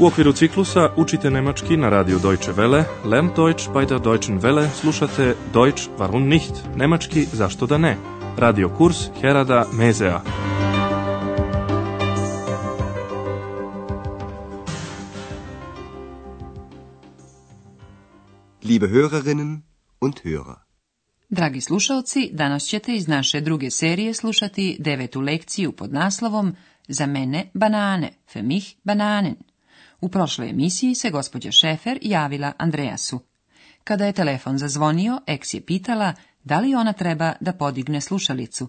U okviru ciklusa učite nemački na radiju Deutsche Welle, Lern Deutsch bei der Deutschen Welle, slušate Deutsch warum nicht, nemački zašto da ne, radio kurs Herada Mezea. Liebe Hörerinnen und Hörer. Dragi slušalci, danas ćete iz naše druge serije slušati devetu lekciju pod naslovom Za mene banane, für mich bananen. U prošloj emisiji se gospođa Šefer javila Andreasu. Kada je telefon zazvonio, Eks je pitala da li ona treba da podigne slušalicu.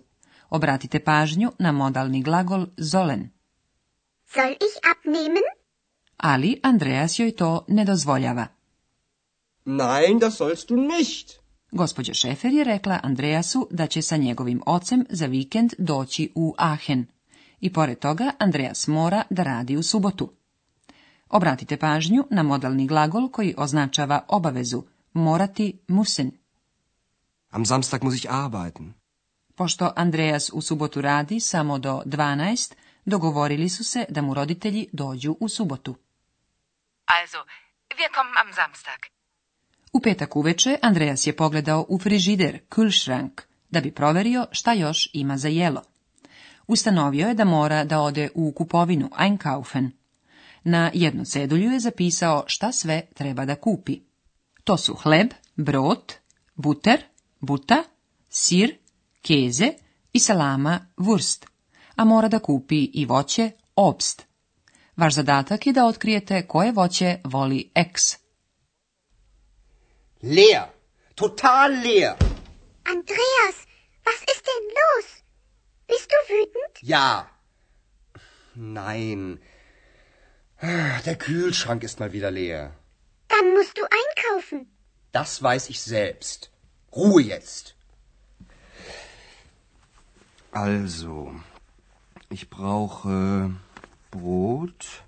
Obratite pažnju na modalni glagol zolen. Soll ich abnehmen? Ali Andreas joj to ne dozvoljava. Nein, das sollst du nicht. Gospođa Šefer je rekla Andreasu da će sa njegovim ocem za vikend doći u Aachen. I pored toga Andreas mora da radi u subotu. Obratite pažnju na modalni glagol koji označava obavezu morati musen. Am Samstag muss ich arbeiten. Pošto Andreas u subotu radi samo do 12, dogovorili su se da mu roditelji dođu u subotu. Also, wir kommen am Samstag. U petak uveče Andreas je pogledao u frižider Kühlschrank da bi proverio šta još ima za jelo. Ustanovio je da mora da ode u kupovinu Einkaufen, na jednu cedulju je zapisao šta sve treba da kupi. To su hleb, brot buter, buta, sir, keze i salama vrst. a mora da kupi i voće obst. Vaš zadatak je da otkrijete koje voće voli eks. Leer, total leer. Andreas, was ist denn los? Bist du wütend? Ja. Nein, Der Kühlschrank ist mal wieder leer. Dann musst du einkaufen. Das weiß ich selbst. Ruhe jetzt. Also, ich brauche Brot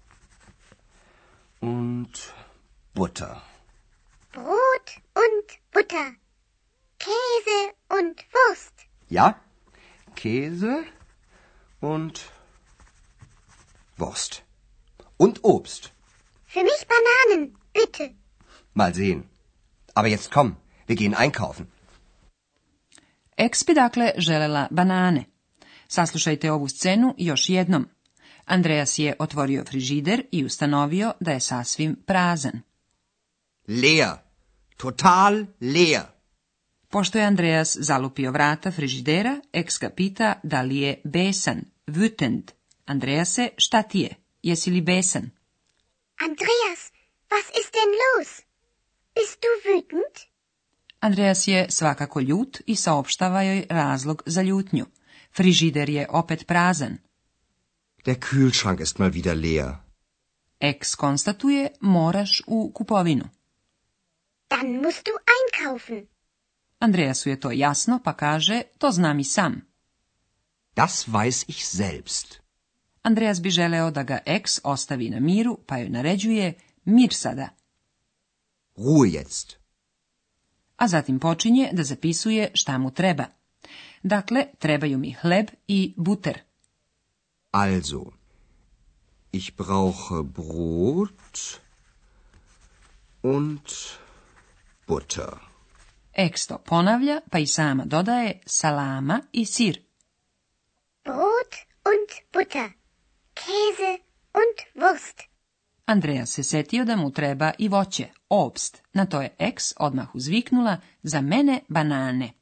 und Butter. Brot und Butter. Käse und Wurst. Ja, Käse und Wurst. und Obst. Für mich Bananen, bitte. Mal sehen. Aber jetzt komm, wir gehen einkaufen. Eks dakle želela banane. Saslušajte ovu scenu još jednom. Andreas je otvorio frižider i ustanovio da je sasvim prazan. Lea. Total leer. Pošto je Andreas zalupio vrata frižidera, ekskapita ga da li je besan, wütend. Andreas se, šta ti je? Jesi li besan? Andreas, was ist denn los? Bist du wütend? Andreas je svakako ljut i saopštava joj razlog za ljutnju. Frižider je opet prazan. Der Kühlschrank ist mal wieder leer. Ex konstatuje moraš u kupovinu. Dann musst du einkaufen. Andreasu je to jasno, pa kaže, to znam i sam. Das weiß ich selbst. Andreas bi želeo da ga eks ostavi na miru, pa joj naređuje mir sada. Ruhe jetzt. A zatim počinje da zapisuje šta mu treba. Dakle, trebaju mi hleb i buter. Also, ich brauche Brot und butter. Eksto to ponavlja, pa i sama dodaje salama i sir. Brot und butter. Käse und Wurst. Andreas se setio da mu treba i voće, obst. Na to je ex odmah uzviknula, za mene banane.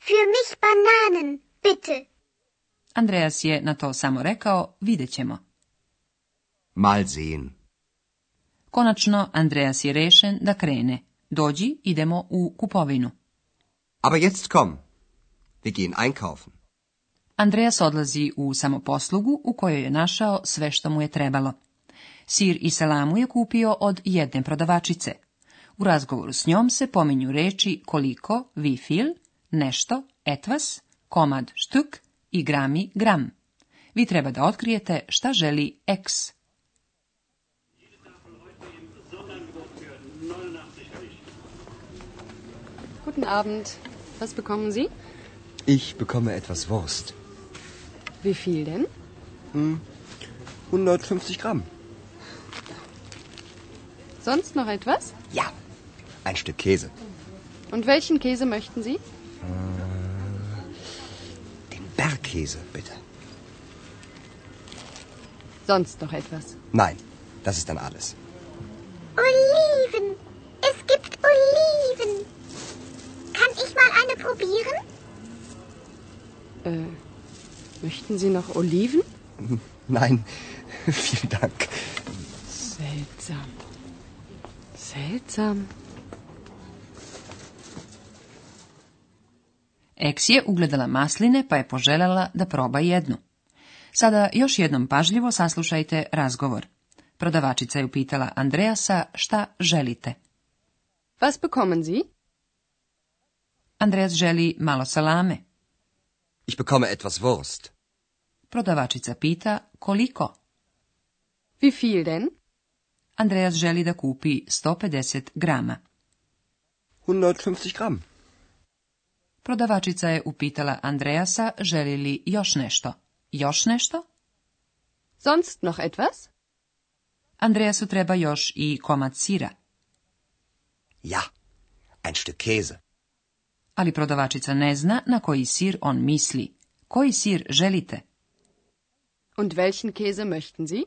Für mich bananen, bitte. Andreas je na to samo rekao, vidjet ćemo. Mal sehen. Konačno, Andreas je rešen da krene. Dođi, idemo u kupovinu. Aber jetzt komm. Wir gehen einkaufen. Andreas odlazi u samoposlugu u kojoj je našao sve što mu je trebalo. Sir i salamu je kupio od jedne prodavačice. U razgovoru s njom se pominju reči koliko, vi fil, nešto, etvas, komad štuk i grami gram. Vi treba da otkrijete šta želi X. Guten Abend. Was bekommen Sie? Ich bekomme etwas Wurst. Wie viel denn? Hm, 150 Gramm. Sonst noch etwas? Ja, ein Stück Käse. Und welchen Käse möchten Sie? Äh, den Bergkäse, bitte. Sonst noch etwas? Nein, das ist dann alles. Oliven! Es gibt Oliven! Kann ich mal eine probieren? Äh. Möchten Sie noch Oliven? Nein, vielen Dank. Seltsam. Seltsam. Eks je ugledala masline pa je poželjela da proba jednu. Sada još jednom pažljivo saslušajte razgovor. Prodavačica je upitala Andreasa šta želite. Was bekommen Sie? Andreas želi malo salame. Ich bekomme etwas Wurst. Prodavačica pita koliko? Wie viel denn? Andreas želi da kupi 150 grama. 150 gram. Prodavačica je upitala Andreasa želi li još nešto. Još nešto? Sonst noch etwas? Andreasu treba još i komad sira. Ja, ein Stück Käse. Ali prodavačica ne zna na koji sir on misli. Koji sir želite? Und welchen Käse möchten Sie?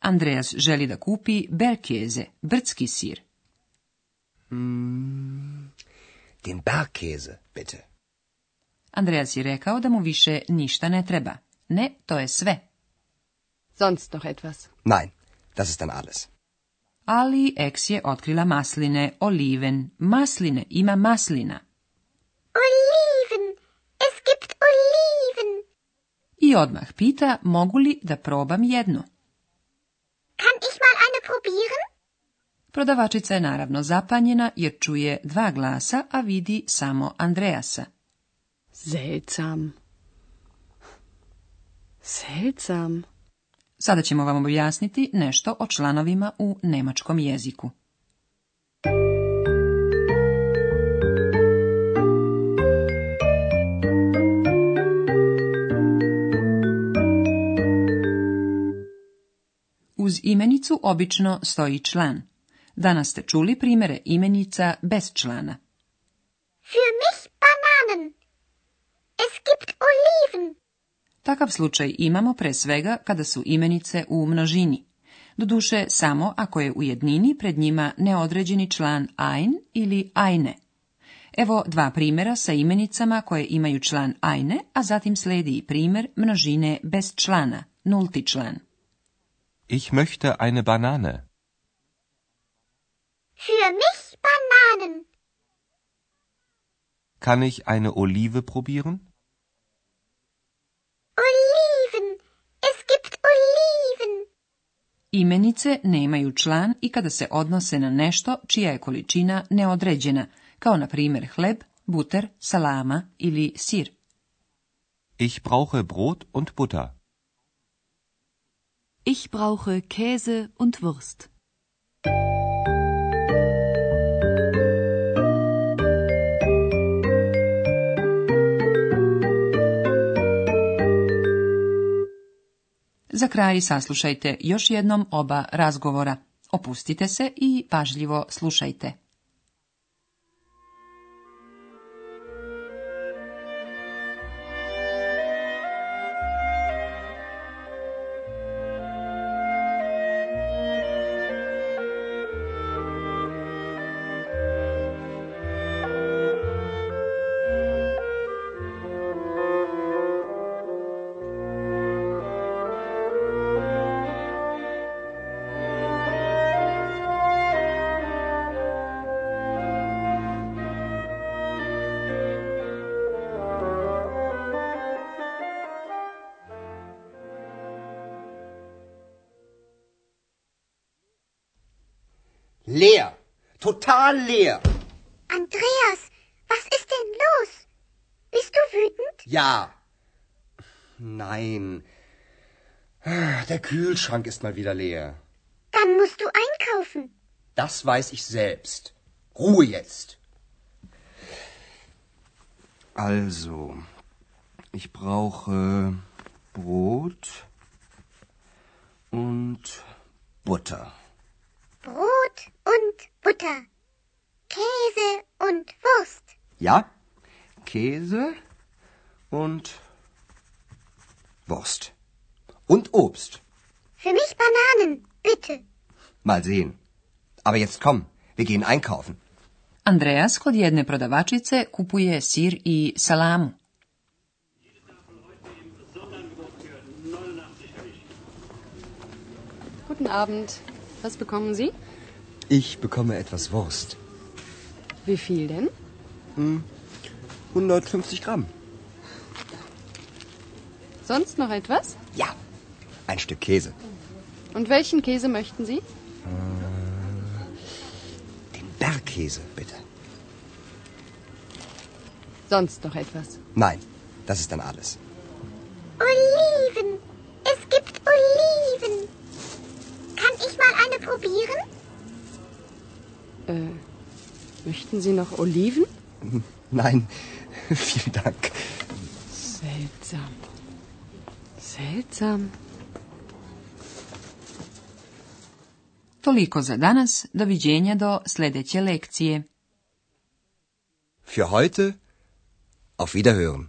Andreas želi da kupi bergkäse, brdski sir. Mm, den Bergkäse, bitte. Andreas je rekao da mu više ništa ne treba. Ne, to je sve. Sonst noch etwas? Nein, das ist dann alles. Ali Eks je otkrila masline, oliven, masline, ima maslina. odmah pita mogu li da probam jednu. Kan ich mal eine probieren? Prodavačica je naravno zapanjena jer čuje dva glasa, a vidi samo Andreasa. Seltsam. Sada ćemo vam objasniti nešto o članovima u nemačkom jeziku. uz imenicu obično stoji član. Danas ste čuli primere imenica bez člana. Für mich Bananen. Es gibt Oliven. Takav slučaj imamo pre svega kada su imenice u množini. Doduše samo ako je u jednini pred njima neodređeni član ein ili eine. Evo dva primjera sa imenicama koje imaju član ajne, a zatim slijedi i primjer množine bez člana, nulti član. Ich möchte eine Banane. Für mich Bananen. Kann ich eine Olive probieren? Oliven. Es gibt Oliven. Imenice nemaju član i kada se odnose na nešto čija je količina neodređena, kao na primjer hleb, buter, salama ili sir. Ich brauche Brot und Butter. Ich brauche Käse und Wurst. Za kraj saslušajte još jednom oba razgovora. Opustite se i pažljivo slušajte. Leer. Total leer. Andreas, was ist denn los? Bist du wütend? Ja. Nein. Der Kühlschrank ist mal wieder leer. Dann musst du einkaufen. Das weiß ich selbst. Ruhe jetzt. Also, ich brauche Brot und Butter. Brot und Butter, Käse und Wurst. Ja, Käse und Wurst. Und Obst. Für mich Bananen, bitte. Mal sehen. Aber jetzt komm, wir gehen einkaufen. Andreas kod jedne prodavačice kupuje sir i salamu. Guten Abend. Was bekommen Sie? Ich bekomme etwas Wurst. Wie viel denn? 150 hm, Gramm. Sonst noch etwas? Ja, ein Stück Käse. Und welchen Käse möchten Sie? Äh, den Bergkäse, bitte. Sonst noch etwas? Nein, das ist dann alles. Möchten Sie noch Oliven? Nein, vielen Dank. Seltsam. Seltsam. Toliko za danas. Doviđenja do sljedeće lekcije. Für heute auf Wiederhören.